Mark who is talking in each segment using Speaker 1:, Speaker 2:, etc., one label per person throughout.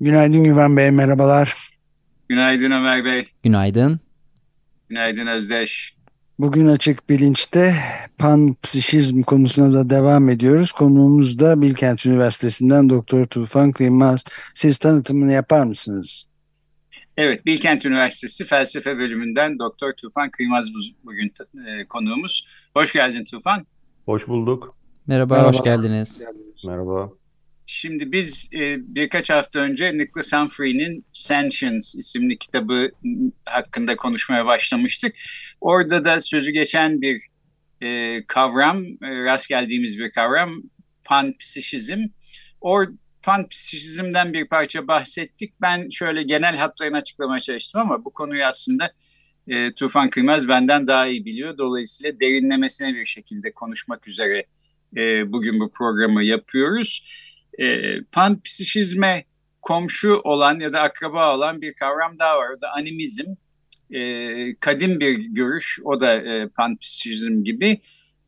Speaker 1: Günaydın Güven Bey, merhabalar.
Speaker 2: Günaydın Ömer Bey.
Speaker 3: Günaydın.
Speaker 2: Günaydın Özdeş.
Speaker 1: Bugün Açık Bilinç'te panpsişizm konusuna da devam ediyoruz. Konuğumuz da Bilkent Üniversitesi'nden Doktor Tufan Kıymaz. Siz tanıtımını yapar mısınız?
Speaker 2: Evet, Bilkent Üniversitesi Felsefe Bölümünden Doktor Tufan Kıymaz bugün e, konuğumuz. Hoş geldin Tufan.
Speaker 4: Hoş bulduk.
Speaker 3: Merhaba, Merhaba. hoş geldiniz.
Speaker 4: Merhaba.
Speaker 2: Şimdi biz e, birkaç hafta önce Nicholas Humphrey'nin Sentience isimli kitabı hakkında konuşmaya başlamıştık. Orada da sözü geçen bir e, kavram, e, rast geldiğimiz bir kavram, panpsişizm. Or, panpsişizmden bir parça bahsettik. Ben şöyle genel hatlarını açıklamaya çalıştım ama bu konuyu aslında e, Tufan Kıymaz benden daha iyi biliyor. Dolayısıyla derinlemesine bir şekilde konuşmak üzere e, bugün bu programı yapıyoruz. E, panpsişizme komşu olan ya da akraba olan bir kavram daha var. O da animizm. E, kadim bir görüş. O da e, panpsişizm gibi.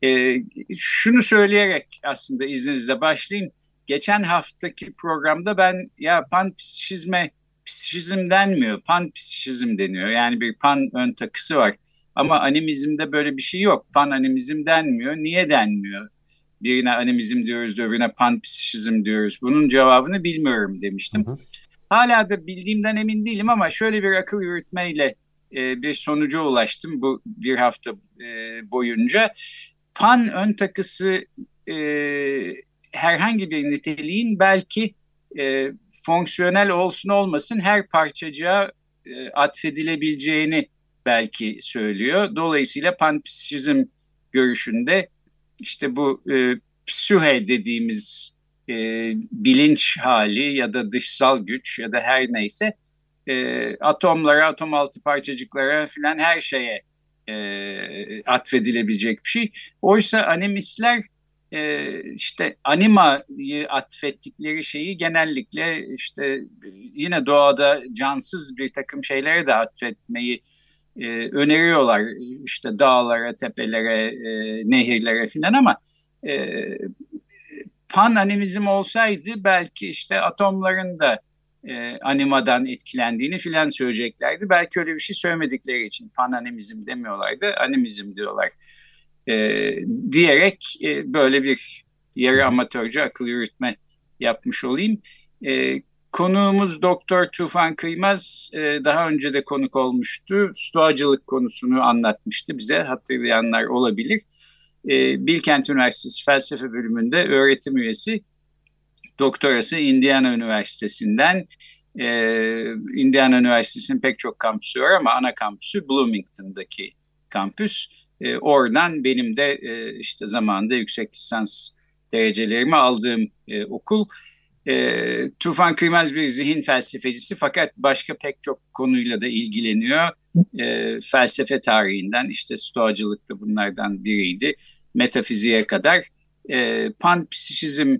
Speaker 2: E, şunu söyleyerek aslında izninizle başlayayım. Geçen haftaki programda ben ya panpsişizme psişizm denmiyor, panpsişizm deniyor. Yani bir pan ön takısı var. Ama animizmde böyle bir şey yok. Pan animizm denmiyor. Niye denmiyor? Birine animizm diyoruz, öbürüne panpsişizm diyoruz. Bunun cevabını bilmiyorum demiştim. Hı hı. Hala da bildiğimden emin değilim ama şöyle bir akıl yürütmeyle e, bir sonuca ulaştım bu bir hafta e, boyunca. Pan ön takısı e, herhangi bir niteliğin belki e, fonksiyonel olsun olmasın her parçacığa e, atfedilebileceğini belki söylüyor. Dolayısıyla panpsişizm görüşünde işte bu e, psühe dediğimiz e, bilinç hali ya da dışsal güç ya da her neyse e, atomlara, atom altı parçacıklara filan her şeye e, atfedilebilecek bir şey. Oysa animistler e, işte animayı atfettikleri şeyi genellikle işte yine doğada cansız bir takım şeylere de atfetmeyi e, öneriyorlar işte dağlara, tepelere, e, nehirlere filan ama e, pan animizm olsaydı belki işte atomların da e, animadan etkilendiğini filan söyleyeceklerdi. Belki öyle bir şey söylemedikleri için pan animizm demiyorlardı, animizm diyorlar. E, diyerek e, böyle bir yarı amatörce akıl yürütme yapmış olayım. E, Konuğumuz Doktor Tufan Kıymaz e, daha önce de konuk olmuştu. Stoacılık konusunu anlatmıştı bize hatırlayanlar olabilir. E, Bilkent Üniversitesi Felsefe Bölümünde öğretim üyesi. Doktorası Indiana Üniversitesi'nden. E, Indiana Üniversitesi'nin pek çok kampüsü var ama ana kampüsü Bloomington'daki kampüs. oradan benim de işte zamanında yüksek lisans derecelerimi aldığım okul. E, Tufan Kıymaz bir zihin felsefecisi fakat başka pek çok konuyla da ilgileniyor. E, felsefe tarihinden işte stoacılık da bunlardan biriydi. Metafiziğe kadar. E, panpsişizm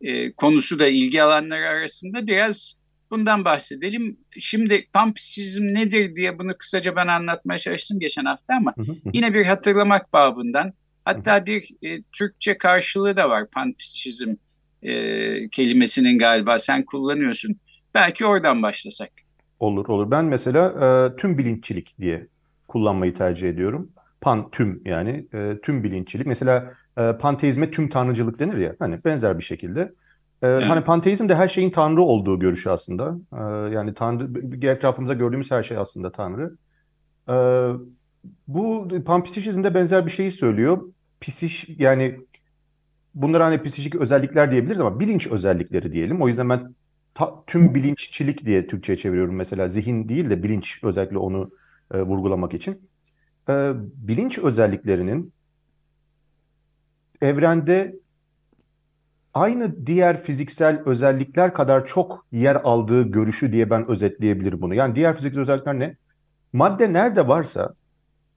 Speaker 2: e, konusu da ilgi alanları arasında biraz bundan bahsedelim. Şimdi panpsişizm nedir diye bunu kısaca ben anlatmaya çalıştım geçen hafta ama yine bir hatırlamak babından hatta bir e, Türkçe karşılığı da var panpsişizm e, kelimesinin galiba sen kullanıyorsun. Belki oradan başlasak.
Speaker 4: Olur olur. Ben mesela e, tüm bilinççilik diye kullanmayı tercih ediyorum. Pan tüm yani e, tüm bilinççilik. Mesela e, panteizme tüm tanrıcılık denir ya. Hani benzer bir şekilde. E, evet. Hani panteizm de her şeyin tanrı olduğu görüşü aslında. E, yani tanrı etrafımızda gördüğümüz her şey aslında tanrı. E, bu panpsişizmde benzer bir şeyi söylüyor. Psiş yani bunlar hani psikolojik özellikler diyebiliriz ama bilinç özellikleri diyelim. O yüzden ben ta, tüm bilinççilik diye Türkçe'ye çeviriyorum mesela. Zihin değil de bilinç özellikle onu e, vurgulamak için. E, bilinç özelliklerinin evrende aynı diğer fiziksel özellikler kadar çok yer aldığı görüşü diye ben özetleyebilirim bunu. Yani diğer fiziksel özellikler ne? Madde nerede varsa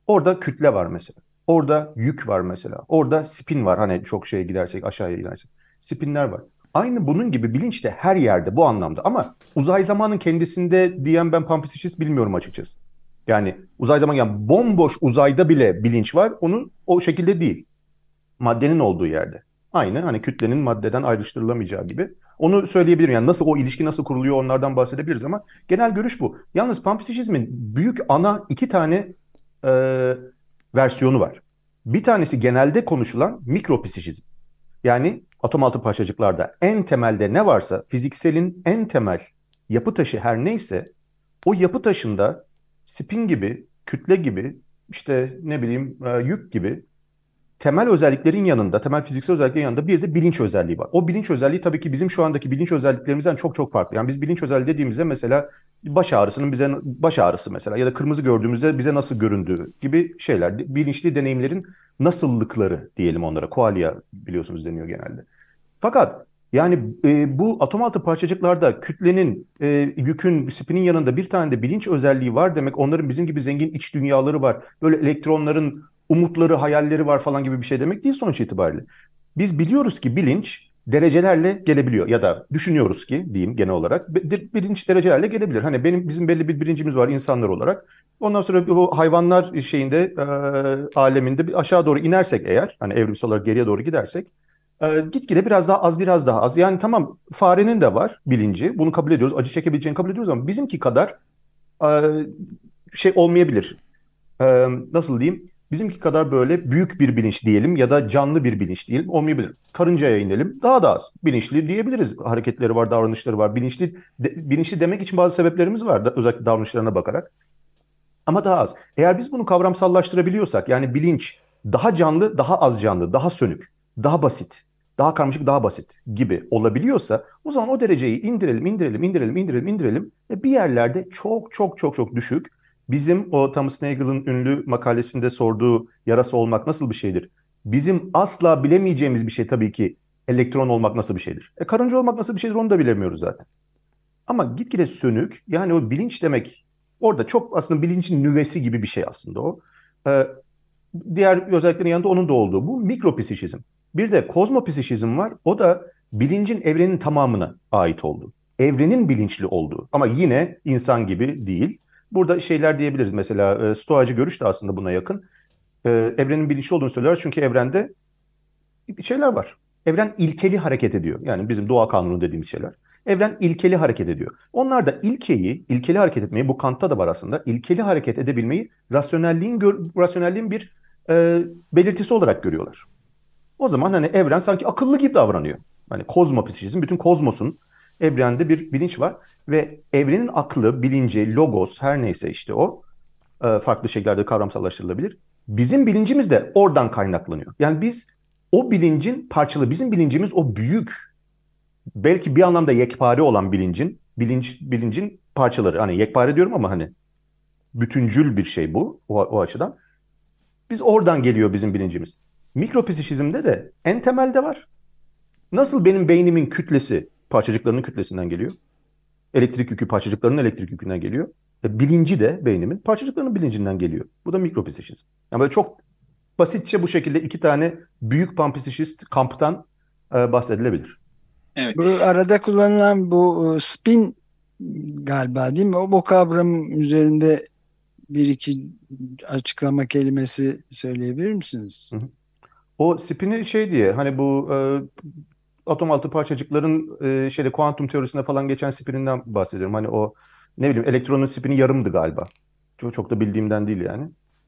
Speaker 4: orada kütle var mesela. Orada yük var mesela. Orada spin var. Hani çok şeye gidersek aşağıya gidersek. Spinler var. Aynı bunun gibi bilinç de her yerde bu anlamda. Ama uzay zamanın kendisinde diyen ben Pampisicist bilmiyorum açıkçası. Yani uzay zaman yani bomboş uzayda bile bilinç var. Onun o şekilde değil. Maddenin olduğu yerde. Aynı hani kütlenin maddeden ayrıştırılamayacağı gibi. Onu söyleyebilirim. Yani nasıl o ilişki nasıl kuruluyor onlardan bahsedebiliriz ama genel görüş bu. Yalnız Pampisicizmin büyük ana iki tane e, versiyonu var. Bir tanesi genelde konuşulan mikropsişizm. Yani atom altı parçacıklarda en temelde ne varsa fizikselin en temel yapı taşı her neyse o yapı taşında spin gibi, kütle gibi, işte ne bileyim e, yük gibi temel özelliklerin yanında, temel fiziksel özelliklerin yanında bir de bilinç özelliği var. O bilinç özelliği tabii ki bizim şu andaki bilinç özelliklerimizden çok çok farklı. Yani biz bilinç özelliği dediğimizde mesela baş ağrısının bize baş ağrısı mesela ya da kırmızı gördüğümüzde bize nasıl göründüğü gibi şeyler. Bilinçli deneyimlerin nasıllıkları diyelim onlara. Koalya biliyorsunuz deniyor genelde. Fakat yani e, bu atom altı parçacıklarda kütlenin, e, yükün, spinin yanında bir tane de bilinç özelliği var demek. Onların bizim gibi zengin iç dünyaları var. Böyle elektronların umutları, hayalleri var falan gibi bir şey demek değil sonuç itibariyle. Biz biliyoruz ki bilinç derecelerle gelebiliyor ya da düşünüyoruz ki diyeyim genel olarak bilinç derecelerle gelebilir. Hani benim bizim belli bir bilincimiz var insanlar olarak. Ondan sonra bu hayvanlar şeyinde e, aleminde bir aşağı doğru inersek eğer hani evrimsel olarak geriye doğru gidersek e, gitgide biraz daha az biraz daha az. Yani tamam farenin de var bilinci. Bunu kabul ediyoruz. Acı çekebileceğini kabul ediyoruz ama bizimki kadar e, şey olmayabilir. E, nasıl diyeyim? Bizimki kadar böyle büyük bir bilinç diyelim ya da canlı bir bilinç diyelim olmayabilir. Karıncaya inelim daha da az. Bilinçli diyebiliriz. Hareketleri var, davranışları var. Bilinçli de, bilinçli demek için bazı sebeplerimiz var da, özellikle davranışlarına bakarak. Ama daha az. Eğer biz bunu kavramsallaştırabiliyorsak yani bilinç daha canlı, daha az canlı, daha sönük, daha basit, daha karmaşık, daha basit gibi olabiliyorsa o zaman o dereceyi indirelim, indirelim, indirelim, indirelim, indirelim ve bir yerlerde çok çok çok çok düşük Bizim o Thomas Nagel'ın ünlü makalesinde sorduğu yarası olmak nasıl bir şeydir? Bizim asla bilemeyeceğimiz bir şey tabii ki elektron olmak nasıl bir şeydir? E karınca olmak nasıl bir şeydir onu da bilemiyoruz zaten. Ama gitgide sönük yani o bilinç demek orada çok aslında bilincin nüvesi gibi bir şey aslında o. Ee, diğer özelliklerin yanında onun da olduğu bu mikropsişizm. Bir de kozmopsişizm var. O da bilincin evrenin tamamına ait olduğu. Evrenin bilinçli olduğu. Ama yine insan gibi değil. Burada şeyler diyebiliriz mesela e, stoacı görüş de aslında buna yakın. E, evrenin bilinçli olduğunu söylüyorlar çünkü evrende şeyler var. Evren ilkeli hareket ediyor. Yani bizim doğa kanunu dediğimiz şeyler. Evren ilkeli hareket ediyor. Onlar da ilkeyi, ilkeli hareket etmeyi, bu Kant'ta da var aslında, ilkeli hareket edebilmeyi rasyonelliğin, rasyonelliğin bir e, belirtisi olarak görüyorlar. O zaman hani evren sanki akıllı gibi davranıyor. Hani kozmopsişizm, bütün kozmosun evrende bir bilinç var ve evrenin aklı, bilinci, logos her neyse işte o e, farklı şekillerde kavramsallaştırılabilir. Bizim bilincimiz de oradan kaynaklanıyor. Yani biz o bilincin parçalı, bizim bilincimiz o büyük, belki bir anlamda yekpare olan bilincin, bilinç bilincin parçaları. Hani yekpare diyorum ama hani bütüncül bir şey bu o, o açıdan. Biz oradan geliyor bizim bilincimiz. Mikropsişizmde de en temelde var. Nasıl benim beynimin kütlesi parçacıklarının kütlesinden geliyor. Elektrik yükü parçacıklarının elektrik yükünden geliyor. E, bilinci de beynimin parçacıklarının bilincinden geliyor. Bu da mikropsişizm. Yani böyle çok basitçe bu şekilde iki tane büyük pampsişist kamptan e, bahsedilebilir.
Speaker 1: Evet. Bu arada kullanılan bu e, spin galiba değil mi? O, bu kavram üzerinde bir iki açıklama kelimesi söyleyebilir misiniz? Hı hı.
Speaker 4: O spini şey diye hani bu e, atom altı parçacıkların e, şeyde kuantum teorisinde falan geçen spininden bahsediyorum. Hani o ne bileyim elektronun spini yarımdı galiba. Çok çok da bildiğimden değil yani.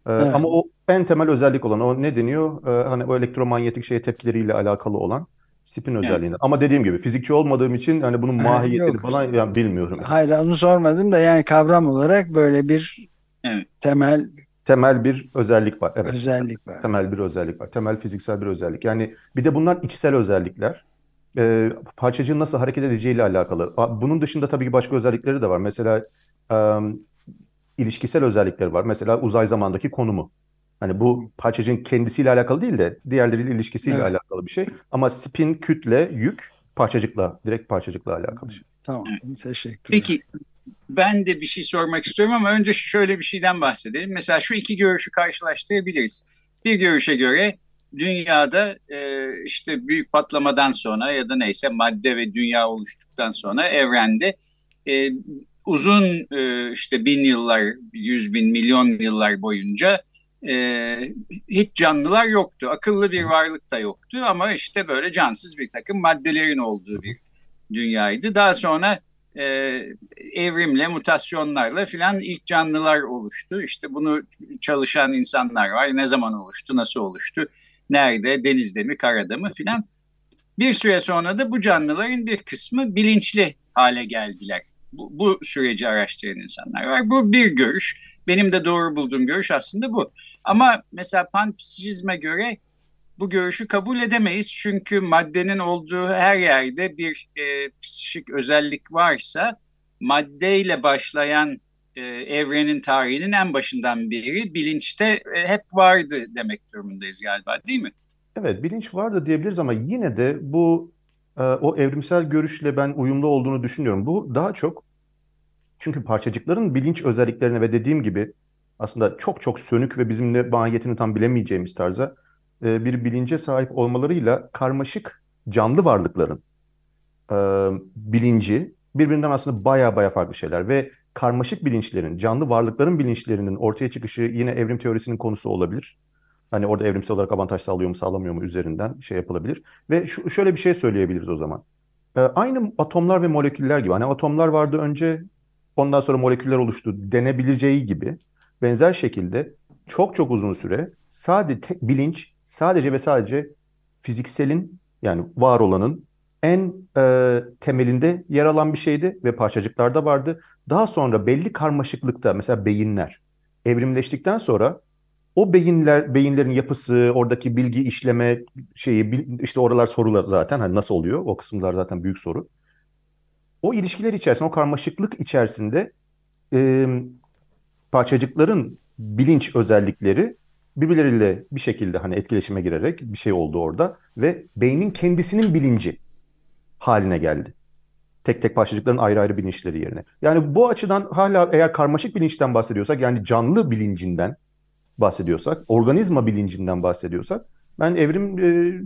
Speaker 4: E, evet. Ama o en temel özellik olan o ne deniyor? E, hani o elektromanyetik şeye tepkileriyle alakalı olan spin özelliğinde. Evet. Ama dediğim gibi fizikçi olmadığım için hani bunun mahiyetini Yok. falan yani bilmiyorum.
Speaker 1: Hayır onu sormadım da yani kavram olarak böyle bir evet. temel
Speaker 4: temel bir özellik var.
Speaker 1: Evet. Özellik var.
Speaker 4: Temel bir özellik var. Temel fiziksel bir özellik. Yani bir de bunlar içsel özellikler e, parçacığın nasıl hareket edeceğiyle alakalı. Bunun dışında tabii ki başka özellikleri de var. Mesela e, ilişkisel özellikleri var. Mesela uzay zamandaki konumu. Hani bu parçacığın kendisiyle alakalı değil de diğerleriyle ilişkisiyle
Speaker 1: Evet.
Speaker 4: alakalı bir şey. Ama spin, kütle, yük parçacıkla, direkt parçacıkla alakalı şey.
Speaker 1: Tamam. Teşekkürler.
Speaker 2: Peki ben de bir şey sormak istiyorum ama önce şöyle bir şeyden bahsedelim. Mesela şu iki görüşü karşılaştırabiliriz. Bir görüşe göre dünyada e, işte büyük patlamadan sonra ya da neyse madde ve dünya oluştuktan sonra evrende e, uzun e, işte bin yıllar, yüz bin, milyon yıllar boyunca e, hiç canlılar yoktu. Akıllı bir varlık da yoktu ama işte böyle cansız bir takım maddelerin olduğu bir dünyaydı. Daha sonra e, evrimle, mutasyonlarla filan ilk canlılar oluştu. İşte bunu çalışan insanlar var. Ne zaman oluştu, nasıl oluştu, nerede, denizde mi, karada mı filan. Bir süre sonra da bu canlıların bir kısmı bilinçli hale geldiler. Bu, bu süreci araştıran insanlar var. Bu bir görüş. Benim de doğru bulduğum görüş aslında bu. Ama mesela panpsişizme göre bu görüşü kabul edemeyiz. Çünkü maddenin olduğu her yerde bir e, psikik özellik varsa maddeyle başlayan e, evrenin tarihinin en başından beri bilinçte e, hep vardı demek durumundayız galiba değil mi?
Speaker 4: Evet, bilinç vardı diyebiliriz ama yine de bu e, o evrimsel görüşle ben uyumlu olduğunu düşünüyorum. Bu daha çok çünkü parçacıkların bilinç özelliklerine ve dediğim gibi aslında çok çok sönük ve bizimle mahiyetini tam bilemeyeceğimiz tarza bir bilince sahip olmalarıyla karmaşık canlı varlıkların bilinci birbirinden aslında baya baya farklı şeyler ve karmaşık bilinçlerin, canlı varlıkların bilinçlerinin ortaya çıkışı yine evrim teorisinin konusu olabilir. Hani orada evrimsel olarak avantaj sağlıyor mu sağlamıyor mu üzerinden şey yapılabilir. Ve şu, şöyle bir şey söyleyebiliriz o zaman. E, aynı atomlar ve moleküller gibi. Hani atomlar vardı önce ondan sonra moleküller oluştu denebileceği gibi benzer şekilde çok çok uzun süre sadece tek bilinç sadece ve sadece fizikselin yani var olanın en e, temelinde yer alan bir şeydi ve parçacıklarda vardı. Daha sonra belli karmaşıklıkta mesela beyinler evrimleştikten sonra o beyinler beyinlerin yapısı, oradaki bilgi işleme şeyi işte oralar sorular zaten hani nasıl oluyor? O kısımlar zaten büyük soru. O ilişkiler içerisinde, o karmaşıklık içerisinde e, parçacıkların bilinç özellikleri birbirleriyle bir şekilde hani etkileşime girerek bir şey oldu orada ve beynin kendisinin bilinci haline geldi. Tek tek parçacıkların ayrı ayrı bilinçleri yerine. Yani bu açıdan hala eğer karmaşık bilinçten bahsediyorsak yani canlı bilincinden bahsediyorsak, organizma bilincinden bahsediyorsak ben evrim e,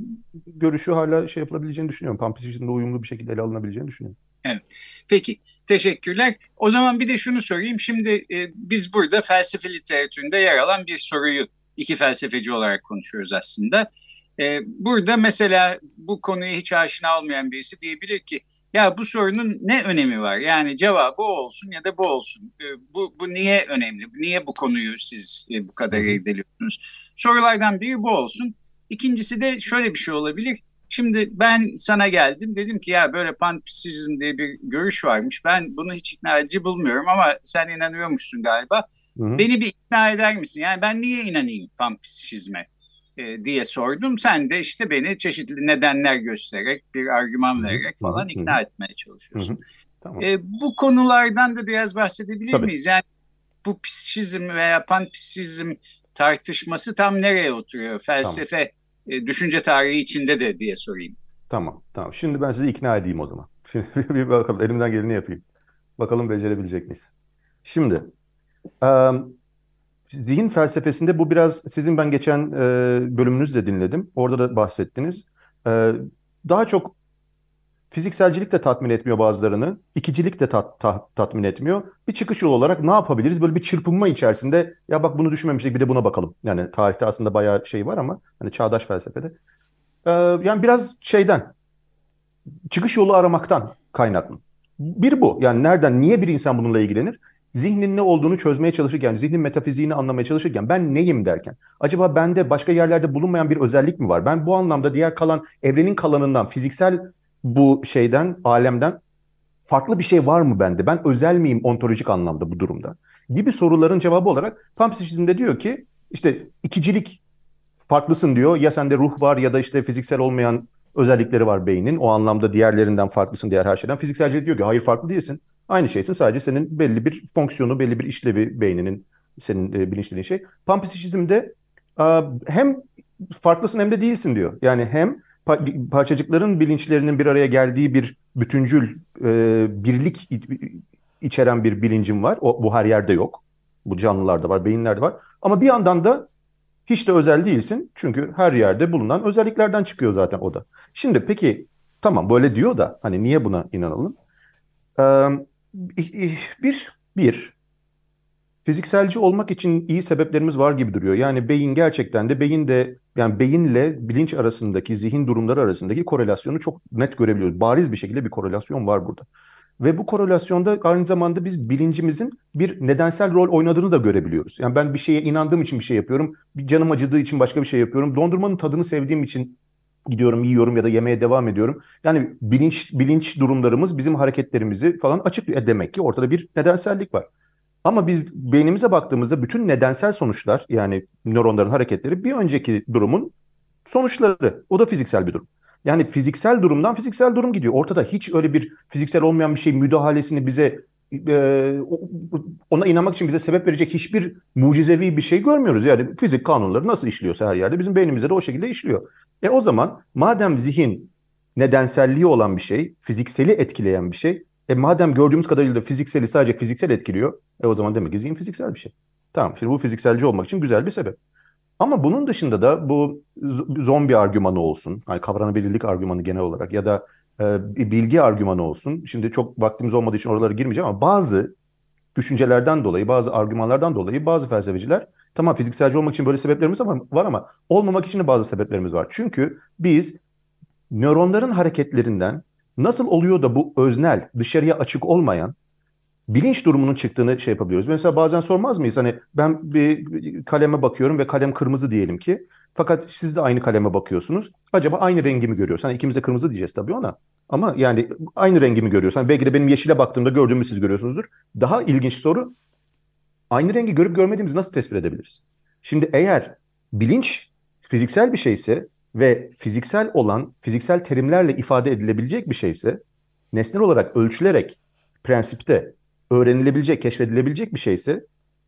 Speaker 4: görüşü hala şey yapılabileceğini düşünüyorum. Pampsicizmle uyumlu bir şekilde ele alınabileceğini düşünüyorum.
Speaker 2: Evet. Peki teşekkürler. O zaman bir de şunu sorayım. Şimdi e, biz burada felsefe literatüründe yer alan bir soruyu iki felsefeci olarak konuşuyoruz aslında. E, burada mesela bu konuya hiç aşina olmayan birisi diyebilir ki ya bu sorunun ne önemi var? Yani cevabı o olsun ya da bu olsun. E, bu, bu niye önemli? Niye bu konuyu siz e, bu kadar irdeliyorsunuz? Sorulardan biri bu olsun. İkincisi de şöyle bir şey olabilir. Şimdi ben sana geldim dedim ki ya böyle panpsişizm diye bir görüş varmış. Ben bunu hiç ikna edici bulmuyorum ama sen inanıyormuşsun galiba. Hı hı. Beni bir ikna eder misin? Yani ben niye inanayım panpsişizme e, diye sordum. Sen de işte beni çeşitli nedenler göstererek bir argüman vererek falan ikna etmeye çalışıyorsun. Tamam. E, bu konulardan da biraz bahsedebilir Tabii. miyiz? Yani bu psişizm veya panpsişizm tartışması tam nereye oturuyor? Felsefe tamam e, düşünce tarihi içinde de diye sorayım.
Speaker 4: Tamam, tamam. Şimdi ben sizi ikna edeyim o zaman. Şimdi bir bakalım, elimden geleni yapayım. Bakalım becerebilecek miyiz? Şimdi, e, zihin felsefesinde bu biraz, sizin ben geçen e, bölümünüzü de dinledim. Orada da bahsettiniz. E, daha çok fizikselcilik de tatmin etmiyor bazılarını. ikicilik de tat, ta, tatmin etmiyor. Bir çıkış yolu olarak ne yapabiliriz? Böyle bir çırpınma içerisinde ya bak bunu düşünmemiştik bir de buna bakalım. Yani tarihte aslında bayağı şey var ama hani çağdaş felsefede. Ee, yani biraz şeyden çıkış yolu aramaktan kaynaklı. Bir bu. Yani nereden, niye bir insan bununla ilgilenir? Zihnin ne olduğunu çözmeye çalışırken, zihnin metafiziğini anlamaya çalışırken ben neyim derken acaba bende başka yerlerde bulunmayan bir özellik mi var? Ben bu anlamda diğer kalan evrenin kalanından fiziksel bu şeyden, alemden farklı bir şey var mı bende? Ben özel miyim ontolojik anlamda bu durumda? Gibi soruların cevabı olarak Panpsişizmde diyor ki işte ikicilik farklısın diyor. Ya sende ruh var ya da işte fiziksel olmayan özellikleri var beynin. O anlamda diğerlerinden farklısın diğer her şeyden. Fizikselcilik diyor ki hayır farklı değilsin. Aynı şeysin sadece senin belli bir fonksiyonu, belli bir işlevi beyninin senin e, bilinçlediğin şey. Panpsişizmde hem farklısın hem de değilsin diyor. Yani hem parçacıkların bilinçlerinin bir araya geldiği bir bütüncül e, birlik içeren bir bilincim var. O, bu her yerde yok. Bu canlılarda var, beyinlerde var. Ama bir yandan da hiç de özel değilsin. Çünkü her yerde bulunan özelliklerden çıkıyor zaten o da. Şimdi peki tamam böyle diyor da hani niye buna inanalım? Ee, bir, bir fizikselci olmak için iyi sebeplerimiz var gibi duruyor. Yani beyin gerçekten de beyin de yani beyinle bilinç arasındaki zihin durumları arasındaki korelasyonu çok net görebiliyoruz. Bariz bir şekilde bir korelasyon var burada. Ve bu korelasyonda aynı zamanda biz bilincimizin bir nedensel rol oynadığını da görebiliyoruz. Yani ben bir şeye inandığım için bir şey yapıyorum. Bir canım acıdığı için başka bir şey yapıyorum. Dondurmanın tadını sevdiğim için gidiyorum, yiyorum ya da yemeye devam ediyorum. Yani bilinç bilinç durumlarımız bizim hareketlerimizi falan açıklıyor. E demek ki ortada bir nedensellik var. Ama biz beynimize baktığımızda bütün nedensel sonuçlar yani nöronların hareketleri bir önceki durumun sonuçları. O da fiziksel bir durum. Yani fiziksel durumdan fiziksel durum gidiyor. Ortada hiç öyle bir fiziksel olmayan bir şey müdahalesini bize ona inanmak için bize sebep verecek hiçbir mucizevi bir şey görmüyoruz. Yani fizik kanunları nasıl işliyorsa her yerde bizim beynimizde de o şekilde işliyor. E o zaman madem zihin nedenselliği olan bir şey, fizikseli etkileyen bir şey, e madem gördüğümüz kadarıyla fizikseli sadece fiziksel etkiliyor, e o zaman demek ki zihin fiziksel bir şey. Tamam şimdi bu fizikselci olmak için güzel bir sebep. Ama bunun dışında da bu zombi argümanı olsun, yani kavranabilirlik argümanı genel olarak ya da e, bilgi argümanı olsun. Şimdi çok vaktimiz olmadığı için oralara girmeyeceğim ama bazı düşüncelerden dolayı, bazı argümanlardan dolayı bazı felsefeciler tamam fizikselci olmak için böyle sebeplerimiz var ama olmamak için de bazı sebeplerimiz var. Çünkü biz nöronların hareketlerinden nasıl oluyor da bu öznel, dışarıya açık olmayan bilinç durumunun çıktığını şey yapabiliyoruz. Mesela bazen sormaz mıyız? Hani ben bir kaleme bakıyorum ve kalem kırmızı diyelim ki. Fakat siz de aynı kaleme bakıyorsunuz. Acaba aynı rengi mi görüyoruz? Hani ikimiz de kırmızı diyeceğiz tabii ona. Ama yani aynı rengi mi görüyorsun? Belki de benim yeşile baktığımda gördüğümü siz görüyorsunuzdur. Daha ilginç soru. Aynı rengi görüp görmediğimizi nasıl tespit edebiliriz? Şimdi eğer bilinç fiziksel bir şeyse ve fiziksel olan, fiziksel terimlerle ifade edilebilecek bir şeyse, nesnel olarak ölçülerek prensipte öğrenilebilecek, keşfedilebilecek bir şeyse,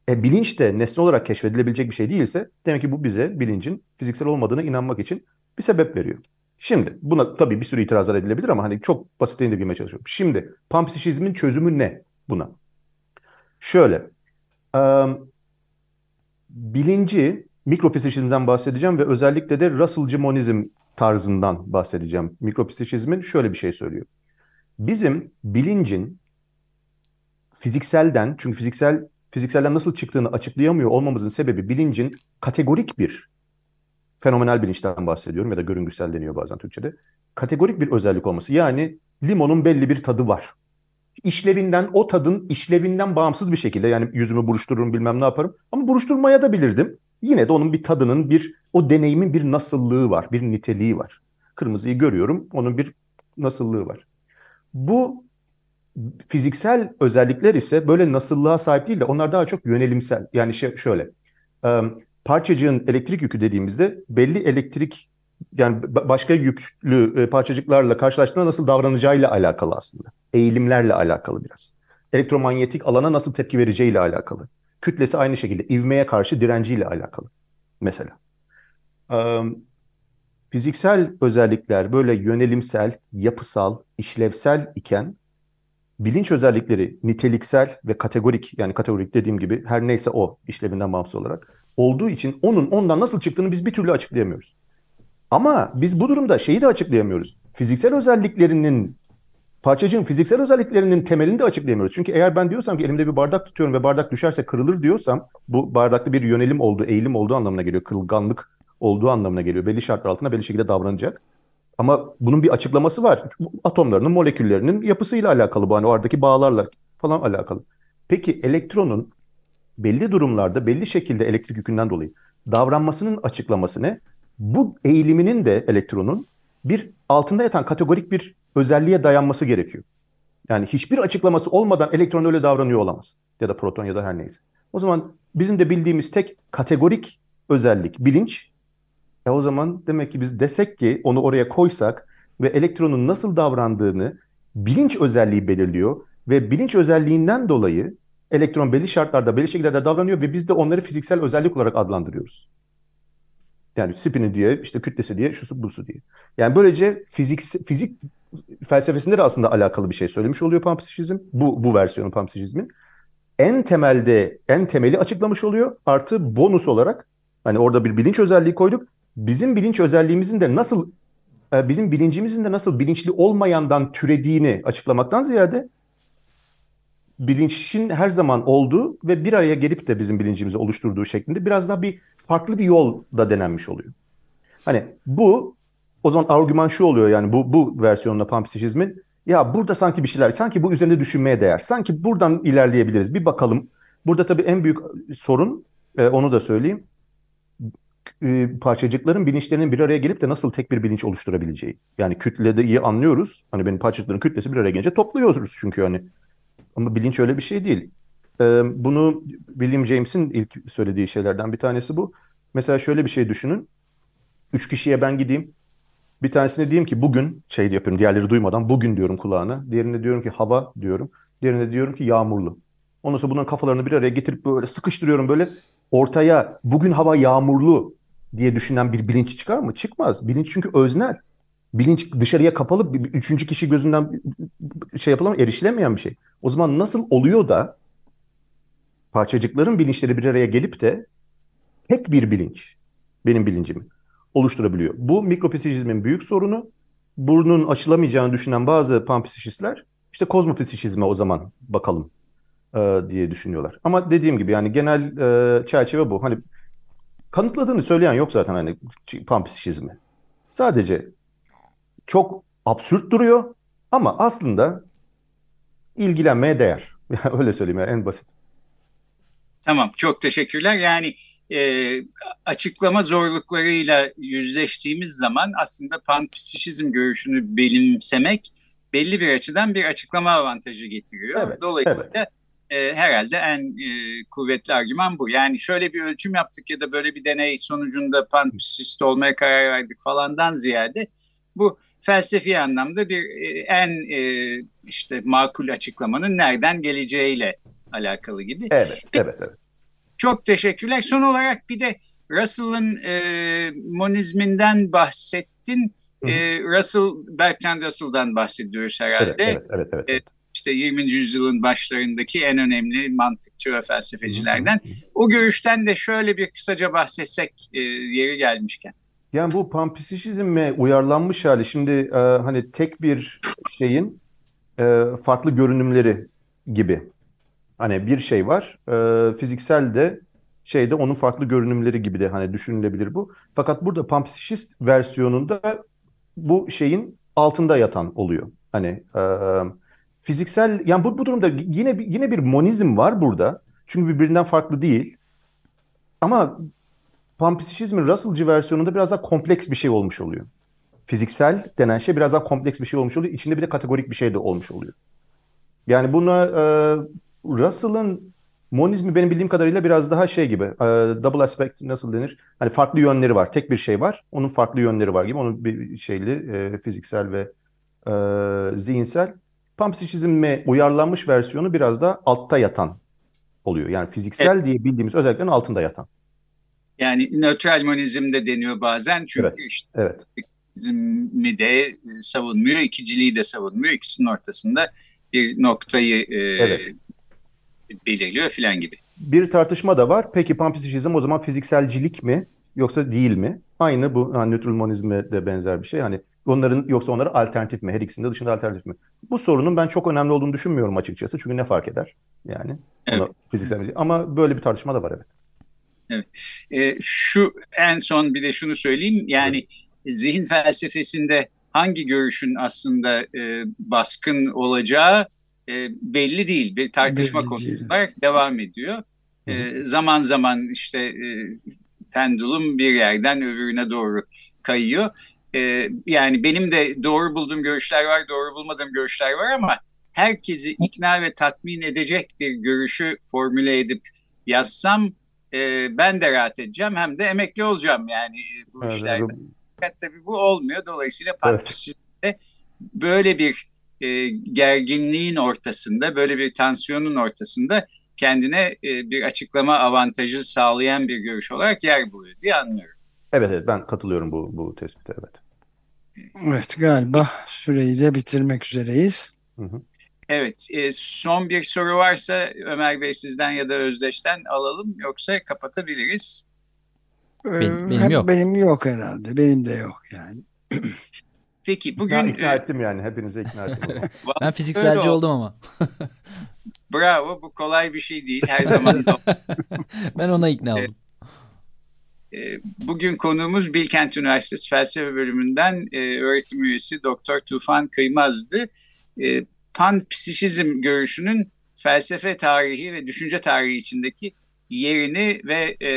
Speaker 4: e, bilinç de nesne olarak keşfedilebilecek bir şey değilse, demek ki bu bize bilincin fiziksel olmadığına inanmak için bir sebep veriyor. Şimdi buna tabii bir sürü itirazlar edilebilir ama hani çok basit indirgemeye çalışıyorum. Şimdi panpsişizmin çözümü ne buna? Şöyle, um, bilinci mikropsişizmden bahsedeceğim ve özellikle de Russell'cı monizm tarzından bahsedeceğim. Mikropsişizmin şöyle bir şey söylüyor. Bizim bilincin fizikselden, çünkü fiziksel fizikselden nasıl çıktığını açıklayamıyor olmamızın sebebi bilincin kategorik bir fenomenal bilinçten bahsediyorum ya da görüngüsel deniyor bazen Türkçe'de. Kategorik bir özellik olması. Yani limonun belli bir tadı var. İşlevinden, o tadın işlevinden bağımsız bir şekilde yani yüzümü buruştururum bilmem ne yaparım. Ama buruşturmaya da bilirdim. Yine de onun bir tadının, bir o deneyimin bir nasıllığı var, bir niteliği var. Kırmızıyı görüyorum, onun bir nasıllığı var. Bu fiziksel özellikler ise böyle nasıllığa sahip değil de onlar daha çok yönelimsel. Yani şey, şöyle, parçacığın elektrik yükü dediğimizde belli elektrik yani başka yüklü parçacıklarla karşılaştığında nasıl davranacağıyla alakalı aslında. Eğilimlerle alakalı biraz. Elektromanyetik alana nasıl tepki vereceğiyle alakalı. Kütlesi aynı şekilde ivmeye karşı direnciyle alakalı mesela. Fiziksel özellikler böyle yönelimsel, yapısal, işlevsel iken bilinç özellikleri niteliksel ve kategorik yani kategorik dediğim gibi her neyse o işlevinden bağımsız olarak olduğu için onun ondan nasıl çıktığını biz bir türlü açıklayamıyoruz. Ama biz bu durumda şeyi de açıklayamıyoruz. Fiziksel özelliklerinin parçacığın fiziksel özelliklerinin temelini de açıklayamıyoruz. Çünkü eğer ben diyorsam ki elimde bir bardak tutuyorum ve bardak düşerse kırılır diyorsam bu bardakta bir yönelim olduğu, eğilim olduğu anlamına geliyor. Kırılganlık olduğu anlamına geliyor. Belli şartlar altında belli şekilde davranacak. Ama bunun bir açıklaması var. Atomlarının, moleküllerinin yapısıyla alakalı bu. Hani oradaki bağlarla falan alakalı. Peki elektronun belli durumlarda belli şekilde elektrik yükünden dolayı davranmasının açıklaması ne? Bu eğiliminin de elektronun bir altında yatan kategorik bir özelliğe dayanması gerekiyor. Yani hiçbir açıklaması olmadan elektron öyle davranıyor olamaz. Ya da proton ya da her neyse. O zaman bizim de bildiğimiz tek kategorik özellik bilinç e o zaman demek ki biz desek ki onu oraya koysak ve elektronun nasıl davrandığını bilinç özelliği belirliyor ve bilinç özelliğinden dolayı elektron belli şartlarda belli şekillerde davranıyor ve biz de onları fiziksel özellik olarak adlandırıyoruz. Yani spini diye, işte kütlesi diye, şusu busu diye. Yani böylece fizik fizik felsefesinde de aslında alakalı bir şey söylemiş oluyor panpsişizm. Bu bu versiyonu panpsişizmin. En temelde en temeli açıklamış oluyor. Artı bonus olarak hani orada bir bilinç özelliği koyduk. Bizim bilinç özelliğimizin de nasıl e, bizim bilincimizin de nasıl bilinçli olmayandan türediğini açıklamaktan ziyade bilinçin her zaman olduğu ve bir araya gelip de bizim bilincimizi oluşturduğu şeklinde biraz daha bir farklı bir yol da denenmiş oluyor. Hani bu o zaman argüman şu oluyor yani bu bu versiyonla panpsişizmin ya burada sanki bir şeyler sanki bu üzerinde düşünmeye değer. Sanki buradan ilerleyebiliriz. Bir bakalım. Burada tabii en büyük sorun e, onu da söyleyeyim. E, parçacıkların bilinçlerinin bir araya gelip de nasıl tek bir bilinç oluşturabileceği. Yani kütlede iyi anlıyoruz. Hani benim parçacıkların kütlesi bir araya gelince topluyoruz çünkü hani. Ama bilinç öyle bir şey değil. Bunu William James'in ilk söylediği şeylerden bir tanesi bu. Mesela şöyle bir şey düşünün. Üç kişiye ben gideyim. Bir tanesine diyeyim ki bugün şey yapıyorum diğerleri duymadan bugün diyorum kulağına. Diğerine diyorum ki hava diyorum. Diğerine diyorum ki yağmurlu. Ondan sonra bunların kafalarını bir araya getirip böyle sıkıştırıyorum böyle ortaya bugün hava yağmurlu diye düşünen bir bilinç çıkar mı? Çıkmaz. Bilinç çünkü öznel. Bilinç dışarıya kapalı bir üçüncü kişi gözünden şey yapılamıyor, erişilemeyen bir şey. O zaman nasıl oluyor da parçacıkların bilinçleri bir araya gelip de tek bir bilinç, benim bilincimi oluşturabiliyor. Bu mikropsişizmin büyük sorunu. Burnun açılamayacağını düşünen bazı panpsişistler işte kozmopsişizme o zaman bakalım e, diye düşünüyorlar. Ama dediğim gibi yani genel e, çerçeve bu. Hani kanıtladığını söyleyen yok zaten hani panpsişizmi. Sadece çok absürt duruyor ama aslında ilgilenmeye değer. Öyle söyleyeyim yani en basit.
Speaker 2: Tamam çok teşekkürler. Yani e, açıklama zorluklarıyla yüzleştiğimiz zaman aslında panpsişizm görüşünü benimsemek belli bir açıdan bir açıklama avantajı getiriyor. Evet, Dolayısıyla evet. E, herhalde en e, kuvvetli argüman bu. Yani şöyle bir ölçüm yaptık ya da böyle bir deney sonucunda panpsişist olmaya karar verdik falandan ziyade bu felsefi anlamda bir e, en e, işte makul açıklamanın nereden geleceğiyle alakalı gibi.
Speaker 4: Evet, evet, evet.
Speaker 2: Çok teşekkürler. Son olarak bir de Russell'ın e, monizminden bahsettin. E, Russell, Bertrand Russell'dan bahsediyoruz herhalde. Evet, evet, evet. evet. E, işte 20. yüzyılın başlarındaki en önemli mantıkçı ve felsefecilerden. O görüşten de şöyle bir kısaca bahsetsek e, yeri gelmişken.
Speaker 4: Yani bu panpsişizme uyarlanmış hali şimdi e, hani tek bir şeyin e, farklı görünümleri gibi. Hani bir şey var. E, fiziksel de şeyde onun farklı görünümleri gibi de hani düşünülebilir bu. Fakat burada panpsişist versiyonunda bu şeyin altında yatan oluyor. Hani e, fiziksel yani bu, bu durumda yine yine bir monizm var burada. Çünkü birbirinden farklı değil. Ama panpsişizmin Russell'cı versiyonunda biraz daha kompleks bir şey olmuş oluyor. Fiziksel denen şey biraz daha kompleks bir şey olmuş oluyor. İçinde bir de kategorik bir şey de olmuş oluyor. Yani buna e, Russell'ın monizmi benim bildiğim kadarıyla biraz daha şey gibi. E, double aspect nasıl denir? Hani farklı yönleri var. Tek bir şey var. Onun farklı yönleri var gibi. Onun bir şeyli e, fiziksel ve e, zihinsel. Panpsişizme uyarlanmış versiyonu biraz da altta yatan oluyor. Yani fiziksel evet. diye bildiğimiz özelliklerin altında yatan.
Speaker 2: Yani nötral monizm de deniyor bazen. Çünkü evet. işte evet. monizmi de savunmuyor, ikiciliği de savunmuyor. İkisinin ortasında bir noktayı e, evet belirliyor filan gibi.
Speaker 4: Bir tartışma da var. Peki panpsişizm o zaman fizikselcilik mi yoksa değil mi? Aynı bu yani nötral monizme de benzer bir şey. Yani onların yoksa onları alternatif mi? Her ikisinde dışında alternatif mi? Bu sorunun ben çok önemli olduğunu düşünmüyorum açıkçası. Çünkü ne fark eder? Yani evet. fiziksel? Ama böyle bir tartışma da var evet.
Speaker 2: Evet. E, şu en son bir de şunu söyleyeyim. Yani evet. zihin felsefesinde hangi görüşün aslında e, baskın olacağı e, belli değil. Bir tartışma belli konusu olarak devam ediyor. E, zaman zaman işte e, pendulum bir yerden öbürüne doğru kayıyor. E, yani benim de doğru bulduğum görüşler var, doğru bulmadığım görüşler var ama herkesi ikna ve tatmin edecek bir görüşü formüle edip yazsam e, ben de rahat edeceğim hem de emekli olacağım yani bu evet, işlerde. Evet. Tabii bu olmuyor. Dolayısıyla evet. böyle bir e, gerginliğin ortasında, böyle bir tansiyonun ortasında kendine e, bir açıklama avantajı sağlayan bir görüş olarak yer buluyor diye anlıyorum.
Speaker 4: Evet evet ben katılıyorum bu bu tespite evet.
Speaker 1: Evet galiba süreyi de bitirmek üzereyiz.
Speaker 4: Hı hı.
Speaker 2: Evet, e, son bir soru varsa Ömer Bey sizden ya da Özdeş'ten alalım yoksa kapatabiliriz.
Speaker 3: Benim- benim
Speaker 1: Hem
Speaker 3: yok.
Speaker 1: Benim yok herhalde. Benim de yok yani.
Speaker 2: Peki
Speaker 4: İkna,
Speaker 2: bugün
Speaker 4: ikna
Speaker 2: e,
Speaker 4: ettim yani hepinize ikna ettim.
Speaker 3: Ben fizikselci
Speaker 2: oldu.
Speaker 3: oldum ama.
Speaker 2: bravo bu kolay bir şey değil her zaman.
Speaker 3: Ben ona ikna oldum.
Speaker 2: E, Bugün konuğumuz Bilkent Üniversitesi Felsefe Bölümünden e, öğretim üyesi Doktor Tufan Kıymaz'dı. Panpsişizm görüşünün felsefe tarihi ve düşünce tarihi içindeki yerini ve e,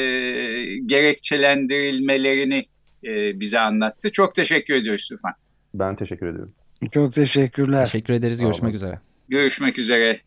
Speaker 2: gerekçelendirilmelerini e, bize anlattı. Çok teşekkür ediyoruz Tufan.
Speaker 4: Ben teşekkür ediyorum.
Speaker 1: Çok teşekkürler.
Speaker 3: Teşekkür ederiz. Görüşmek üzere.
Speaker 2: Görüşmek üzere.